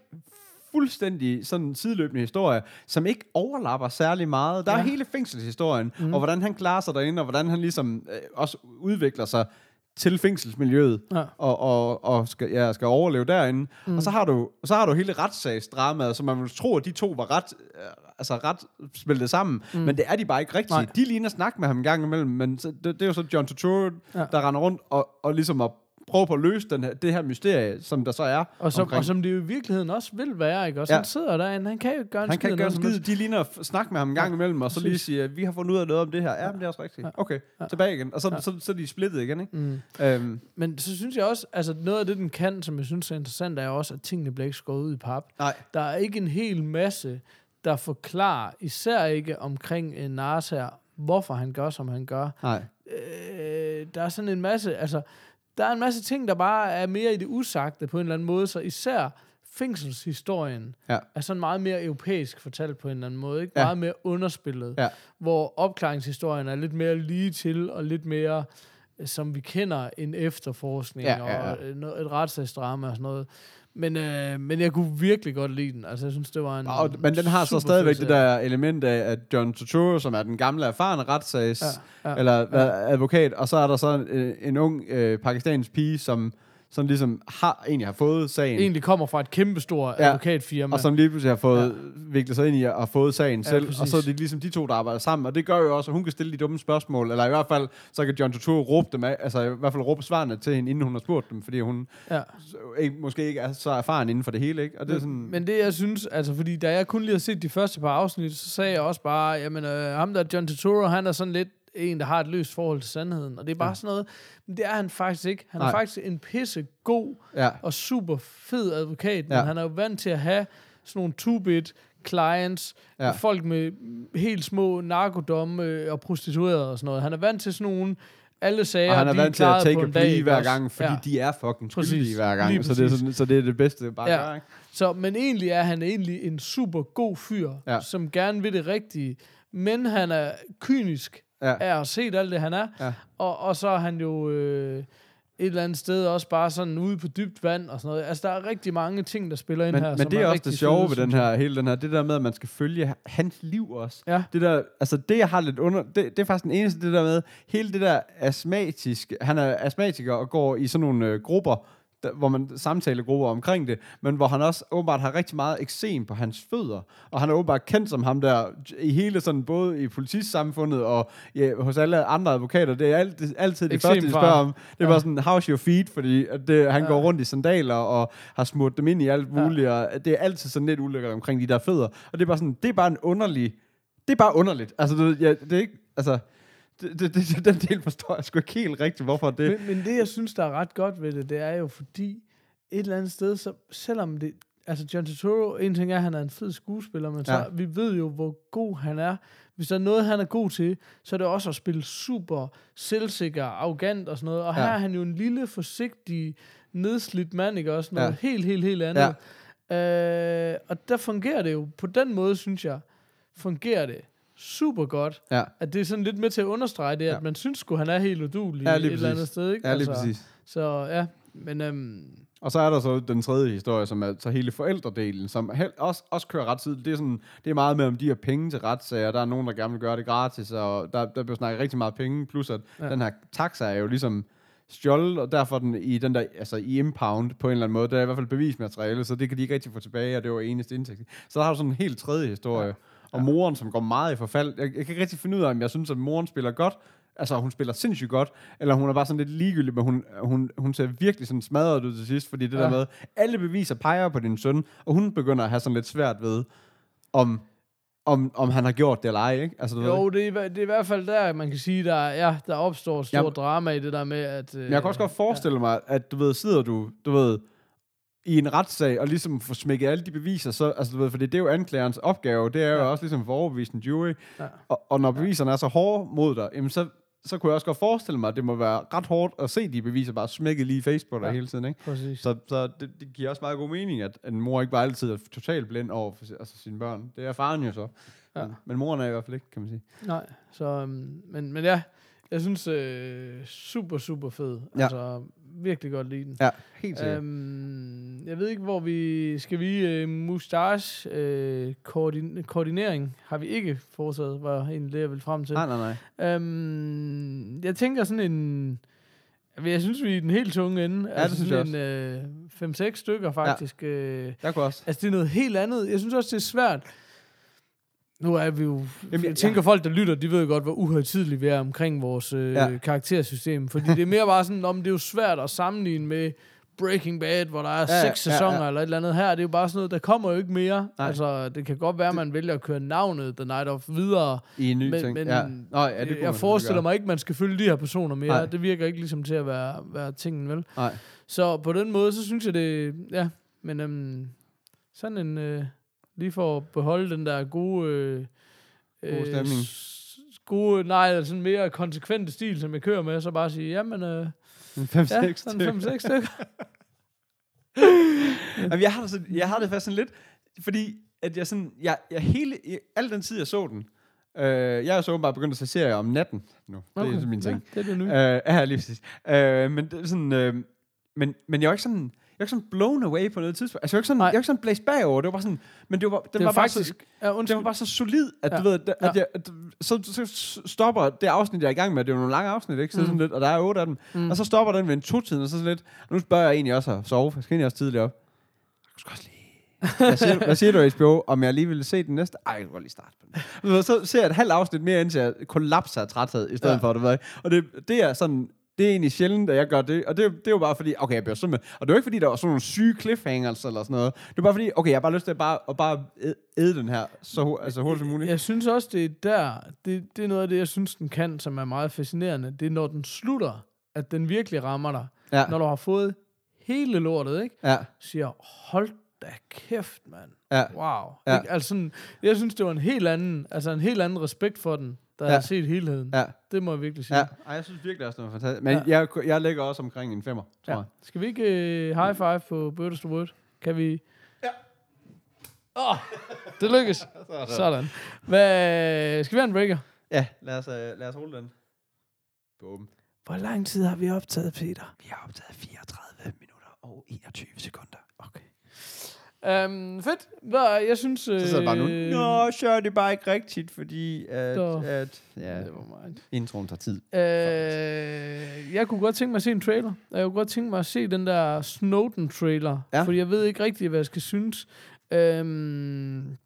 fuldstændig sådan sideløbende historier, som ikke overlapper særlig meget. Der ja. Er hele fængselshistorien, Mm. og hvordan han klarer sig derinde, og hvordan han ligesom øh, også udvikler sig til fængselsmiljøet, Ja. og, og, og skal, ja, skal overleve derinde. Mm. Og så har du, så har du hele retssagsdramaet, som man ville tro, at de to var ret, øh, altså ret spillet sammen, Mm. men det er de bare ikke rigtigt. Nej. De ligner snak med ham en gang imellem, men så, det, det er jo så John Turturro, Ja. der render rundt og, og ligesom at prøve på at løse den her, det her mysterie, som der så er Og som, omkring. og som det jo i virkeligheden også vil være, ikke? Og så Ja. han sidder derinde, han kan jo gøre en han kan skid ikke gøre noget som skid. De ligner at snakke med ham en gang imellem, og så lige sige, vi har fundet ud af noget om det her. Ja, men det er også rigtigt. Okay, tilbage igen. Og så, Ja. så, så er de splittet igen, ikke? Mm. Øhm, Men så synes jeg også, altså noget af det, den kan, som jeg synes er interessant, er også, at tingene bliver ikke skåret ud i pap. nej, Der er ikke en hel masse, der forklarer, især ikke omkring en Nars her, hvorfor han gør, som han gør. nej. øh, der er sådan en masse, altså, der er en masse ting, der bare er mere i det usagte på en eller anden måde, så især fængselshistorien Ja. er sådan meget mere europæisk fortalt på en eller anden måde, ikke? Ja. Meget mere underspillet, Ja. hvor opklaringshistorien er lidt mere lige til, og lidt mere, øh, som vi kender, en efterforskning, Ja, ja, ja. og øh, et retssagsdrama og sådan noget. Men, øh, men jeg kunne virkelig godt lide den. Altså, jeg synes, det var en Og, men den har så stadigvæk det der element af, at John Turturro, som er den gamle erfarne retssags, Ja, ja, eller hvad, advokat, og så er der så en, øh, en ung øh, pakistansk pige, som, som ligesom har, egentlig har fået sagen. Egentlig kommer fra et kæmpestort Ja, advokatfirma. Og som lige pludselig har fået ja. viklet sig ind i og fået sagen Ja, selv. præcis. Og så er det ligesom de to, der arbejder sammen. Og det gør jo også, at hun kan stille de dumme spørgsmål. Eller i hvert fald, så kan John Turturro råbe dem af. Altså i hvert fald råbe svarene til hende, inden hun har spurgt dem. Fordi hun ja. ikke, måske ikke er så erfaren inden for det hele. Ikke? Og det er sådan... Men det, jeg synes, altså, fordi da jeg kun lige har set de første par afsnit, så sagde jeg også bare, jamen, øh, ham der John Turturro, han er sådan lidt en, der har et løst forhold til sandheden. Og det er bare Ja. sådan noget, men det er han faktisk ikke. Han er Nej. faktisk en pisse god ja. og super fed advokat, men Ja. han er jo vant til at have sådan nogle two-bit clients, ja. Folk med helt små narkodomme øh, og prostituerede og sådan noget. Han er vant til sådan nogle alle sager, Og han er vant til at take a plea hver gang, fordi Ja. de er fucking Præcis. skyldige hver gang. Så det, er sådan, så det er det bedste bare Ja. ikke? Så, men egentlig er han egentlig en super god fyr, ja. som gerne vil det rigtige, men han er kynisk Ja. af at set alt det, han er. Ja. Og, og så er han jo øh, et eller andet sted også bare sådan ude på dybt vand og sådan noget. Altså, der er rigtig mange ting, der spiller ind Men, her, men som det er også rigtig det sjove ved den her, hele den her, det der med, at man skal følge hans liv også. Ja. Det der, altså det jeg har lidt under, det, det er faktisk den eneste, det der med, hele det der astmatiske, han er astmatiker og går i sådan nogle øh, grupper, der, hvor man samtalegrupper omkring det, men hvor han også åbenbart har rigtig meget eksem på hans fødder, og han er åbenbart kendt som ham der, i hele sådan, både i politisamfundet og ja, hos alle andre advokater, det er alt, altid det første, de spørger om, det er Ja. sådan, how's your feet, fordi at det, han Ja. går rundt i sandaler og har smurt dem ind i alt Ja. muligt, og det er altid sådan lidt ulækkert omkring de der fødder, og det er bare sådan, det er bare en underlig, det er bare underligt, altså det, ja, det er ikke, altså, det, det, det, den del forstår jeg sgu ikke helt rigtigt, hvorfor det, Men, men det, jeg synes, der er ret godt ved det, det er jo fordi, et eller andet sted, så selvom det... Altså, John Turturro, en ting er, at han er en fed skuespiller, men så, Ja. ja. vi ved jo, hvor god han er. Hvis der er noget, han er god til, så er det også at spille super selvsikker, arrogant og sådan noget. Og her Ja. er han jo en lille, forsigtig, nedslidt mand, ikke også? Noget Ja. helt, helt, helt andet. Ja. Øh, og der fungerer det jo, på den måde, synes jeg, fungerer det super godt. ja, At det er sådan lidt med til at understrege det, Ja. at man synes sgu, han er helt udulig Ja, et lige eller andet præcis. sted, ikke? ja, lige præcis. Så ja, men øhm, Og så er der så den tredje historie, som er så hele forældredelen, som hel, også, også kører ret tid. Det er, sådan, det er meget med, om de har penge til retssager. Der er nogen, der gerne vil gøre det gratis, og der, der bliver snakket rigtig meget penge. Plus at ja. Ja. den her taxa er jo ligesom stjålet, og derfor er den i den der, altså i impound på en eller anden måde. Det er i hvert fald bevismateriale, så det kan de ikke rigtig få tilbage, og det var eneste indtægt. Så der har du sådan en helt tredje historie. Ja. Og moren, som går meget i forfald. Jeg, jeg kan ikke rigtig finde ud af, om jeg synes, at moren spiller godt, altså hun spiller sindssygt godt, eller hun er bare sådan lidt ligegyldig, men hun, hun, hun ser virkelig sådan smadret ud til sidst, fordi det ja. Ja. der med, alle beviser peger på din søn, og hun begynder at have sådan lidt svært ved, om, om, om han har gjort det eller ej, ikke? Altså, du ved, jo, det er, det er i hvert fald der, man kan sige, der, ja, der opstår stor Jamen- drama i det der med, at... Øh, jeg kan også godt forestille mig, at du ved, sidder du, du ved, i en retssag, og ligesom får smækket alle de beviser, så, altså du ved, fordi det er jo anklagerens opgave, det er jo Ja. også ligesom for en jury, Ja. og, og når beviserne er så hårde mod dig, jamen så, så kunne jeg også godt forestille mig, at det må være ret hårdt at se de beviser bare smækket lige i face på dig Ja. hele tiden, ikke? Præcis. Så, så det, det giver også meget god mening, at en mor ikke bare altid er totalt blind over for altså sine børn. Det er faren jo så. Ja. Men, men moren er i hvert fald ikke, kan man sige. Nej, så... Øhm, men, men ja, jeg synes, øh, super, super fed. Ja. Altså, virkelig godt lide den. Ja, helt sikkert. Øhm, jeg ved ikke, hvor vi... Skal vi... Øh, mustache øh, koordin- koordinering har vi ikke foretaget, var egentlig det, jeg ville frem til. nej, nej, nej. Øhm, jeg tænker sådan en... Jeg synes, vi er den helt tunge ende. Ja, det synes sådan en øh, 5-6 stykker, faktisk. Ja. Jeg kunne også. altså, det er noget helt andet. Jeg synes også, det er svært. Nu er vi jo... Jamen, jeg- tænker, folk, der lytter, de ved jo godt, hvor uhøjtidelige vi er omkring vores øh, Ja. ja. karaktersystem. Fordi det er mere bare sådan, om det er jo svært at sammenligne med Breaking Bad, hvor der er Ja, ja, seks ja, sæsoner ja. eller et eller andet her. Det er jo bare sådan noget, der kommer jo ikke mere. Nej. Altså, det kan godt være, at man vælger at køre navnet The Night of videre. I en ny Men- ting. men ja. Nå, ja, det man jeg forestiller gøre. mig ikke, at man skal følge de her personer mere. Nej. Det virker ikke ligesom til at være, være tingen, vel? Nej. Så på den måde, så synes jeg det... Ja, men øhm, sådan en... Øh, lige for at beholde den der gode... Øh, Gode stemning. s- Gode, nej, sådan mere konsekvente stil, som jeg kører med, så bare sige, jamen, øh, En fem, ja, seks sådan stykker. 5-6 stykker. Jamen, jeg har, det sådan, jeg har det faktisk sådan lidt, fordi at jeg sådan, jeg, jeg hele, jeg, al den tid jeg så den, øh, jeg er så bare begyndt at se serier om natten nu. Okay. Det er min ting. Ja, det er det nye. Øh, ja, lige præcis. Øh, men det er sådan, øh, men, men jeg var ikke sådan, jeg var sådan blown away på noget tidspunkt. Altså, jeg var ikke sådan, Nej. jeg var ikke sådan blæst bagover. Det var bare sådan, men det var, den det var bare faktisk... så, ja, den var bare så solid, at ja. Du ved, at, at Ja. jeg, at, så, så stopper det afsnit, jeg er i gang med, det er jo nogle lange afsnit, ikke? Så mm. Sådan lidt, og der er otte af dem. Mm. Og så stopper den ved en to-tiden, og så sådan lidt, og nu spørger jeg egentlig også at sove, jeg skal egentlig også tidligt op. Jeg skal også lige... Hvad siger, du, hvad siger du, HBO, om jeg lige ville se den næste? Ej, jeg kan godt lige starte på den. Så ser jeg et halvt afsnit mere, indtil jeg kollapser af træthed, i stedet ja. For, du ved? Og det, det er sådan, det er egentlig sjældent, at jeg gør det. Og det, det er jo bare fordi, okay, jeg bliver simpelthen... Og det er ikke fordi, der var sådan nogle syge cliffhangers eller sådan noget. Det er bare fordi, okay, jeg har bare lyst til at bare, at bare æde den her så, altså, hurtigt som muligt. Jeg synes også, det er der, det, det er noget af det, jeg synes, den kan, som er meget fascinerende. Det er, når den slutter, at den virkelig rammer dig. Ja, Når du har fået hele lortet, ikke? ja, Siger, hold da kæft, mand. ja. Wow. Ja. Ja. Ikke? Altså sådan, jeg synes, det var en helt anden, altså en helt anden respekt for den, der Ja. har set helheden. Ja, Det må jeg virkelig sige. ja. Ej, jeg synes virkelig også, det var fantastisk. Men Ja. jeg, jeg ligger også omkring en femmer, tror Ja. jeg. Skal vi ikke uh, high five på Bird Wood? Kan vi... Ja. Åh, oh, det lykkes. Sådan. Hvad, skal vi have en breaker? Ja, lad os, uh, lad os rulle den. Boom. Hvor lang tid har vi optaget, Peter? Vi har optaget 34 minutter og 21 sekunder. Um, fedt. Hvad, jeg synes... Så sidder der bare nu. øh, Nå, så er det bare ikke rigtigt, fordi at, Nå. at ja, Never mind. introen tager tid. Øh, jeg kunne godt tænke mig at se en trailer. Jeg kunne godt tænke mig at se den der Snowden-trailer. Ja. Fordi jeg ved ikke rigtig, hvad jeg skal synes. Øhm,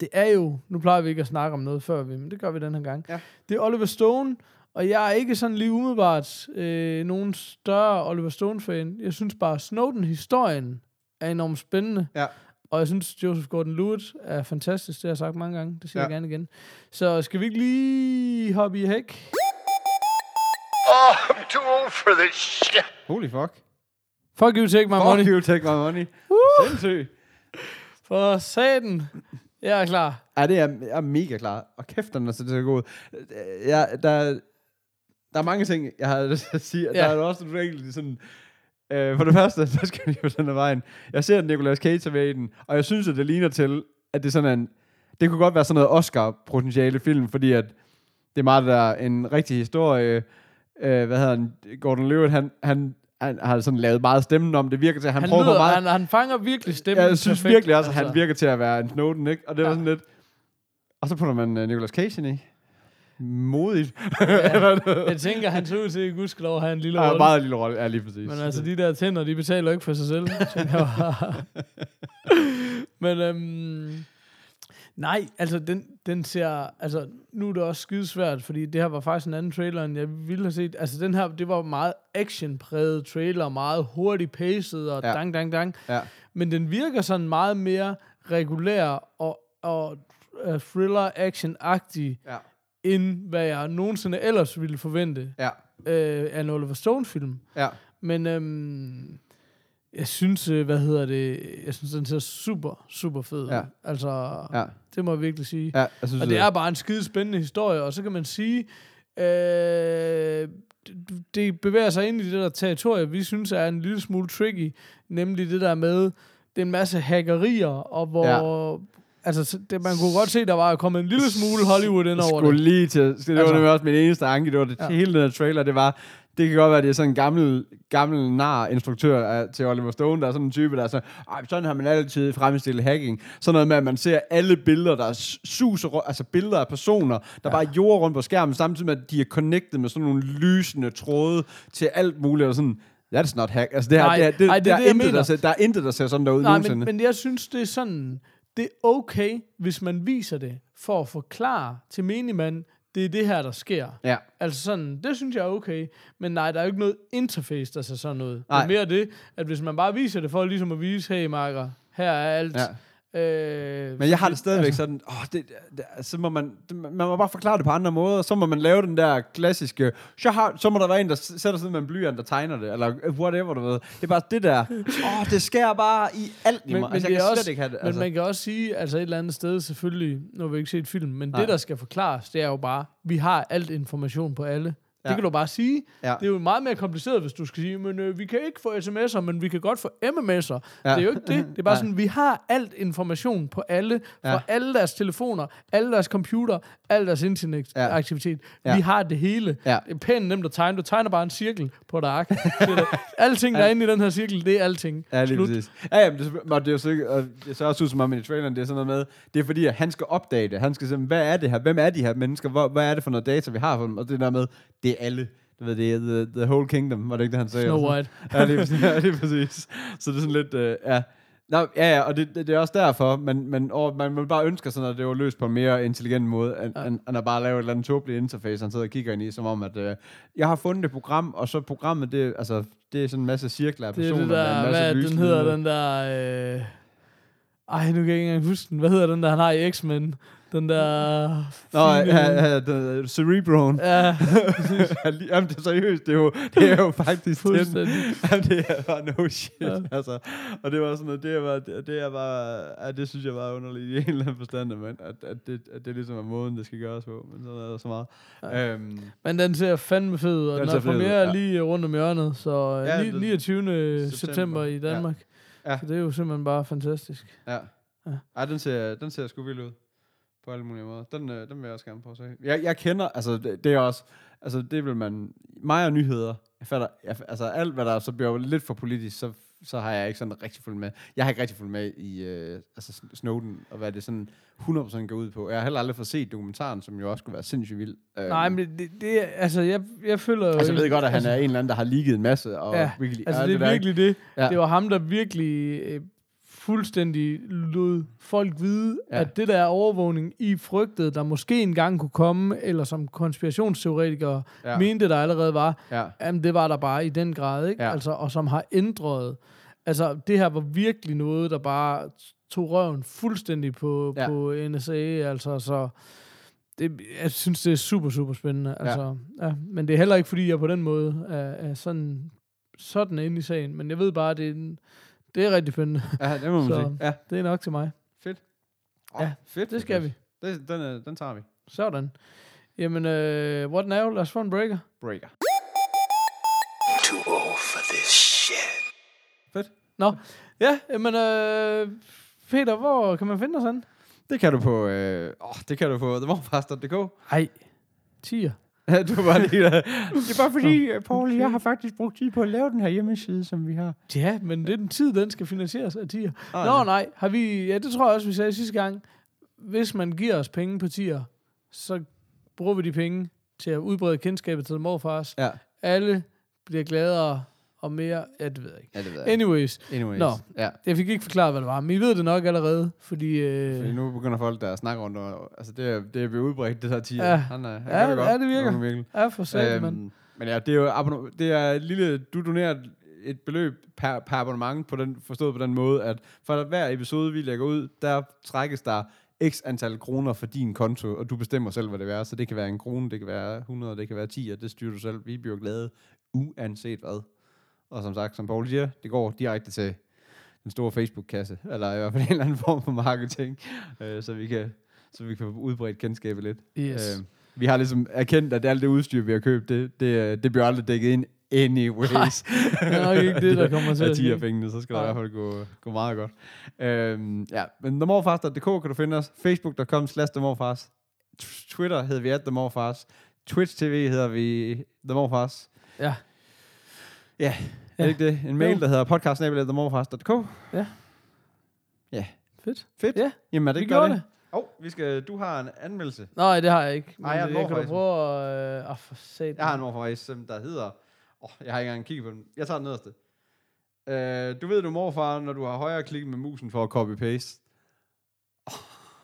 det er jo... Nu plejer vi ikke at snakke om noget før, vi, men det gør vi den her gang. Ja. Det er Oliver Stone, og jeg er ikke sådan lige umiddelbart øh, nogen større Oliver Stone-fan. Jeg synes bare, Snowden-historien er enormt spændende. Ja. Og jeg synes, Joseph Gordon-Levitt er fantastisk. Det har jeg sagt mange gange. Det siger Ja. jeg gerne igen. Så skal vi ikke lige hoppe i hæk? Oh, I'm too old for this shit. Holy fuck. Fuck you, take my Fuck money. you, take my money. Sindssygt. For satan. Jeg er klar. Ja, det er, jeg er mega klar. Og kæft, den er så ud. Ja, der, der er mange ting, jeg har at sige. Ja. Der er også nogle enkelte sådan... Øh, for det første, så skal vi jo den her vejen. Jeg ser Nicolas Cage med i den, og jeg synes, at det ligner til, at det er sådan en... Det kunne godt være sådan noget Oscar-potentiale film, fordi at det er meget der en rigtig historie. Øh, hvad hedder han? Gordon Levitt, han, han, han har sådan lavet meget stemmen om. Det virker til, at han, Han, prøver lyder, meget... han, han fanger virkelig stemmen. Jeg synes perfekt, virkelig også, at han virker til at være en Snowden, ikke? Og det var Ja. sådan lidt... Og så putter man uh, Nicolas Cage ind i. Modigt. Ja, jeg tænker, han ser ud til, at gudskelov have en lille Ja, rolle. meget lille rolle. Ja, lige præcis. Men altså, de der tænder, de betaler ikke for sig selv. Men øhm, nej, altså, den, den ser... Altså, nu er det også skidesvært, fordi det her var faktisk en anden trailer, end jeg ville have set. Altså, den her, det var meget actionpræget trailer, meget hurtigt paced og Ja. ja. dang, dang, dang. Ja. Men den virker sådan meget mere regulær og, og uh, thriller-action-agtig, Ja. End hvad jeg nogensinde ellers ville forvente Ja. øh, af en Oliver Stone-film. Ja. Men øhm, jeg synes, øh, hvad hedder det, jeg synes, den ser super, super fed. Ja. Altså, Ja. det må jeg virkelig sige. Ja, jeg synes, Og det er bare en skide spændende historie, og så kan man sige, øh, det- det bevæger sig ind i det der territorie, vi synes er en lille smule tricky, nemlig det der med, det er en masse hackerier, og hvor... Ja. Altså, så det, man kunne godt se, der var kommet en lille smule Hollywood ind over skulle det. lige til... Det var Altså- nemlig også min eneste anke. Det var det Ja. hele den her trailer. Det var... Det kan godt være, at det er sådan en gammel, gammel nar instruktør af, til Oliver Stone, der er sådan en type, der er sådan, sådan har man altid fremstillet hacking. Sådan noget med, at man ser alle billeder, der suser altså billeder af personer, der ja. bare jorder rundt på skærmen, samtidig med, at de er connected med sådan nogle lysende tråde til alt muligt, og sådan, that's not hack. Altså det her, Nej, det, her, det, nej, det der, det, er jeg intet, der, ser, der er intet, der ser sådan der ud Nej, nogensinde. men, men jeg synes, det er sådan, det er okay, hvis man viser det, for at forklare til menigmand, det er det her, der sker. ja. Altså sådan, det synes jeg er okay. Men nej, der er jo ikke noget interface, der ser sådan ud. Det Nej. er mere det, at hvis man bare viser det for ligesom at vise, hey marker, her er alt. Ja. Øh, Men jeg har det stadigvæk altså. sådan, åh, det, det, så må man, det, man må bare forklare det på andre måder, så må man lave den der klassiske, så, har, så må der være en, der sætter sådan med en blyant, der tegner det, eller whatever, du ved. Det er bare det der, åh, det skærer bare i alt i Men, mig. men, Altså, jeg kan også, slet ikke have det. men Altså. man kan også sige, altså et eller andet sted selvfølgelig, nu har vi ikke set film, men Nej. det, der skal forklares, det er jo bare, vi har alt information på alle. Ja. Det kan du bare sige. Ja. Det er jo meget mere kompliceret, hvis du skal sige, men øh, vi kan ikke få sms'er, men vi kan godt få MMS'er. Ja. Det er jo ikke det. Det er bare Nej. sådan, vi har alt information på alle, fra Ja. alle deres telefoner, alle deres computer, al deres internetaktivitet. Ja. Ja. Vi har det hele. Ja. Det er pænt nemt at tegne. Du tegner bare en cirkel på et ark. Alting, der er inde i den her cirkel, det er alting. Ja, lige Slut. præcis. Ja, jamen, det, er- og det er jo så, og det ser også ud som om i traileren, det er sådan noget med, det er fordi, at han skal opdage det. Han skal sige, hvad er det her? Hvem er de her mennesker? Hvor, hvad er det for noget data, vi har for dem? Og det der med, det er alle. Du ved, det er the, the whole kingdom, var det ikke det, han sagde? Snow. White. ja, lige præcis. Ja, lige præcis. Så det er sådan lidt, øh, ja. Nå, ja, ja, og det, det, det er også derfor, men, men og man vil bare ønske sådan, at det var løst på en mere intelligent måde, end, Ja. end, end at bare lave et eller andet tåbeligt interface, han sidder og kigger ind i, som om, at øh, jeg har fundet et program, og så programmet, det, altså, det er sådan en masse cirkler af Det er personer det med en der, masse hvad den hedder, den der... Øh, ej, nu kan jeg ikke engang huske den. Hvad hedder den der, han har i X-Men? Den Den der... Nå, ja, ja, the Cerebron. Ja, Ja, Jamen, det er seriøst, det er jo, det er jo faktisk den. Jamen, det er bare no shit, Ja. ja. altså. Og det var sådan noget, det er bare, det, er bare, ja, det synes jeg var underligt i en eller anden forstand, men at, at, det, at det ligesom er måden, det skal gøres på, men sådan er der så meget. Ja. Ja. Øhm, Men den ser fandme fed ud, og Den den, er premiere ja. lige rundt om hjørnet, så Ja, ja, det- 29. September, september, i ja. Danmark. Ja. Så det er jo simpelthen bare fantastisk. ja. Ja. ja. Ej, den ser, den ser sgu vild ud. På alle mulige måder. Den, øh, den vil jeg også gerne prøve at se. Jeg, jeg kender, altså det, det er også, altså det vil man, mig og nyheder, jeg fatter, jeg, altså alt hvad der så bliver lidt for politisk, så, så har jeg ikke sådan rigtig fulgt med. Jeg har ikke rigtig fulgt med i øh, altså Snowden, og hvad det sådan 100% går ud på. Jeg har heller aldrig fået set dokumentaren, som jo også skulle være sindssygt vild. Øhm, Nej, men det, det altså, jeg, jeg føler. Altså, jeg ved godt, at han altså, er en eller anden, der har ligget en masse, og Ja, virkelig, Altså, det er virkelig det. Ja. Det var ham, der virkelig øh, fuldstændig lod folk vide, Ja. at det der overvågning i frygtet, der måske engang kunne komme, eller som konspirationsteoretikere Ja. mente, der allerede var, Ja. jamen det var der bare i den grad, ikke? Ja. Altså, og som har ændret. Altså, det her var virkelig noget, der bare tog røven fuldstændig på, Ja. på NSA, altså, så det, jeg synes, det er super, super spændende. Altså, ja. Ja, men det er heller ikke, fordi jeg på den måde er, er sådan, sådan inde i sagen, men jeg ved bare, det er, en, det er rigtig spændende. ja, det må man Så- sige. Ja, Det er nok til mig. fedt. Ja, fedt. Det skal vi. Det, den, øh, den tager vi. Sådan. Jamen, øh, what now? Lad os få en breaker. Breaker. Too old for this shit. Fedt. Nå, ja, jamen, øh, Peter, hvor kan man finde os hen? Det kan du på, øh, åh, det kan du på themorfast.dk. Ej, tier. Ja, du var lige der. Det er bare fordi, Paul, jeg har faktisk brugt tid på at lave den her hjemmeside, som vi har. Ja, men det er den tid, den skal finansieres af tier. Ah, Nå, ja. nej, har vi, ja, det tror jeg også, vi sagde sidste gang. Hvis man giver os penge på tier, så bruger vi de penge til at udbrede kendskabet til morfars. Ja, Alle bliver gladere og mere, ja, det ved jeg ikke. ja det ved jeg. Anyways, Anyways. Nå. Ja. jeg fik ikke forklaret, hvad det var, men I ved det nok allerede, fordi... Øh, Fordi nu begynder folk der at snakke rundt, og, altså det er, det er blevet udbredt, det her 10. Ja. Han er, han Ja, gør ja, det virker. Virkelig. ja, for satan, øhm, Øhm, men ja, det er jo det er et lille, du donerer et beløb per, per abonnement, på den, forstået på den måde, at for hver episode, vi lægger ud, der trækkes der x antal kroner for din konto, og du bestemmer selv, hvad det er. Så det kan være en krone, det kan være 100, det kan være 10, og det styrer du selv. Vi bliver glade, uanset hvad. Og som sagt, som Paul siger, det går direkte til den store Facebook-kasse, eller i hvert fald en eller anden form for marketing, øh, så vi kan så vi kan udbredt kendskabet lidt. yes. Øh, vi har ligesom erkendt, at alt det udstyr, vi har købt, det, det, øh, det bliver aldrig dækket ind anyways. det er nok ikke det, der kommer til at ske. pengene, så skal det i Nej. hvert fald gå, gå meget godt. Øhm, ja, men themorfars.dk kan du finde os. Facebook.com slash themorfars. Twitter hedder vi at themorfars. Twitch TV hedder vi themorfars. Ja. Ja, er Ja. det ikke det? En mail, Jo. der hedder podcast.themorfars.dk. Fedt. Fedt. Ja, Jamen er det vi ikke gjorde det? det. Åh, oh, vi skal, du har en anmeldelse. Nej, det har jeg ikke. Nej, jeg har en jeg kan da morfar, prøve at... Øh, oh, for satan. Jeg har en morfar, som der hedder... Oh, jeg har ikke engang kigget på den. Jeg tager den nederste. Uh, du ved, du er morfar, når du har højre klik med musen for at copy-paste.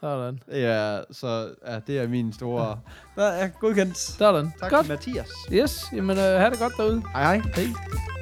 Sådan. Ja, så ja, det er min store... Der er godkendt. Sådan. Tak Godt. Mathias. Yes, jamen øh, have det godt derude. Hej hej. Hej.